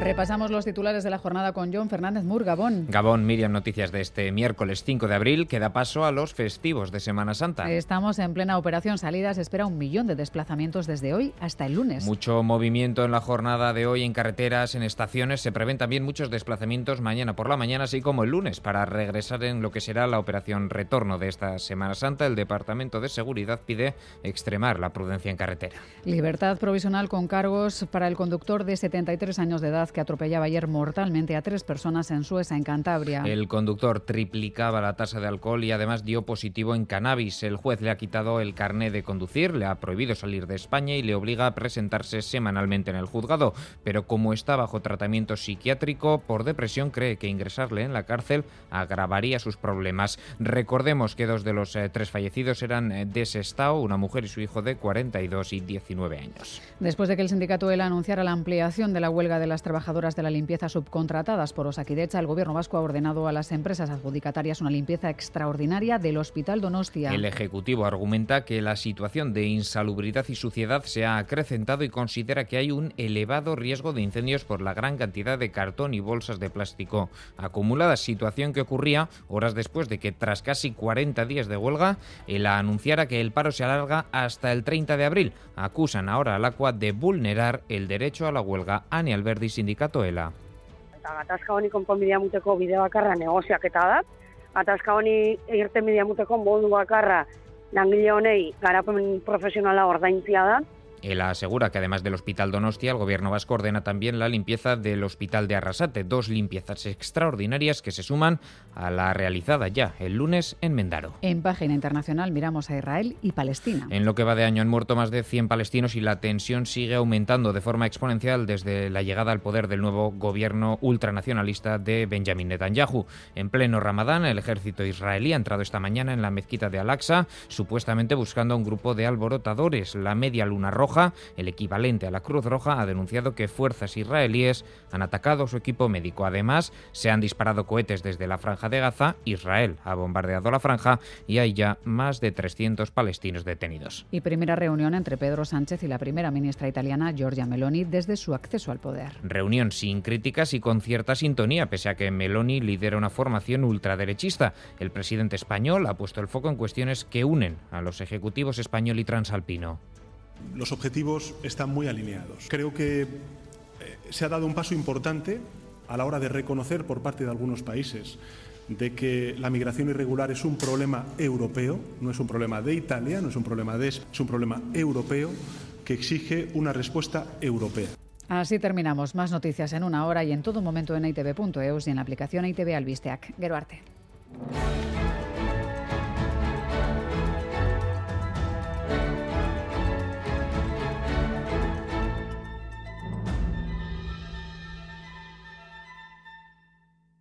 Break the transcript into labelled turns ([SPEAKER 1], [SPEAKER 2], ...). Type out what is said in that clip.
[SPEAKER 1] Repasamos los titulares de la jornada con John Fernández Mur, Gabón.
[SPEAKER 2] Gabón, Miriam, noticias de este miércoles 5 de abril que da paso a los festivos de Semana Santa.
[SPEAKER 1] Estamos en plena operación salida. Se espera un millón de desplazamientos desde hoy hasta el lunes.
[SPEAKER 2] Mucho movimiento en la jornada de hoy en carreteras, en estaciones. Se prevén también muchos desplazamientos mañana por la mañana, así como el lunes, para regresar en lo que será la operación retorno de esta Semana Santa. El Departamento de Seguridad pide extremar la prudencia en carretera.
[SPEAKER 1] Libertad provisional con cargos para el conductor de 73 años de edad que atropellaba ayer mortalmente a tres personas en Sueza, en Cantabria.
[SPEAKER 2] El conductor triplicaba la tasa de alcohol y además dio positivo en cannabis. El juez le ha quitado el carné de conducir, le ha prohibido salir de España y le obliga a presentarse semanalmente en el juzgado. Pero como está bajo tratamiento psiquiátrico por depresión, cree que ingresarle en la cárcel agravaría sus problemas. Recordemos que dos de los eh, tres fallecidos eran eh, de Sestao, una mujer y su hijo de 42 y 19 años.
[SPEAKER 1] Después de que el sindicato ELA anunciara la ampliación de la huelga de las trabajadoras de la limpieza subcontratadas por Osakidecha, el gobierno vasco ha ordenado a las empresas adjudicatarias una limpieza extraordinaria del Hospital Donostia.
[SPEAKER 2] El Ejecutivo argumenta que la situación de insalubridad y suciedad se ha acrecentado y considera que hay un elevado riesgo de incendios por la gran cantidad de cartón y bolsas de plástico acumuladas, situación que ocurría horas después de que tras casi 40 días de huelga, ELA anunciara que el paro se alarga hasta el 30 de abril. Acusan ahora al ACUA de vulnerar el derecho a la huelga. Ani Alberdi, sindicato ELA.
[SPEAKER 3] Eta gatazka honi konponbidea muteko bide bakarra negoziaketa da. Gatazka honi irtenbidea muteko modu bakarra langile honei garapen profesionala ordaintzia da.
[SPEAKER 2] Él asegura que además del Hospital Donostia, el gobierno vasco ordena también la limpieza del Hospital de Arrasate, dos limpiezas extraordinarias que se suman a la realizada ya el lunes en Mendaro.
[SPEAKER 1] En página internacional miramos a Israel y Palestina.
[SPEAKER 2] En lo que va de año han muerto más de 100 palestinos y la tensión sigue aumentando de forma exponencial desde la llegada al poder del nuevo gobierno ultranacionalista de Benjamin Netanyahu. En pleno Ramadán, el ejército israelí ha entrado esta mañana en la mezquita de Al-Aqsa, supuestamente buscando a un grupo de alborotadores. La Media Luna Roja, el equivalente a la Cruz Roja, ha denunciado que fuerzas israelíes han atacado su equipo médico. Además, se han disparado cohetes desde la franja de Gaza, Israel ha bombardeado la franja y hay ya más de 300 palestinos detenidos.
[SPEAKER 1] Y primera reunión entre Pedro Sánchez y la primera ministra italiana Giorgia Meloni desde su acceso al poder.
[SPEAKER 2] Reunión sin críticas y con cierta sintonía, pese a que Meloni lidera una formación ultraderechista. El presidente español ha puesto el foco en cuestiones que unen a los ejecutivos español y transalpino.
[SPEAKER 4] Los objetivos están muy alineados. Creo que eh, se ha dado un paso importante a la hora de reconocer por parte de algunos países de que la migración irregular es un problema europeo, no es un problema de Italia, no es un problema de es un problema europeo que exige una respuesta europea.
[SPEAKER 1] Así terminamos. Más noticias en una hora y en todo momento en itv.eus y en la aplicación ITV Albisteac. Gero arte.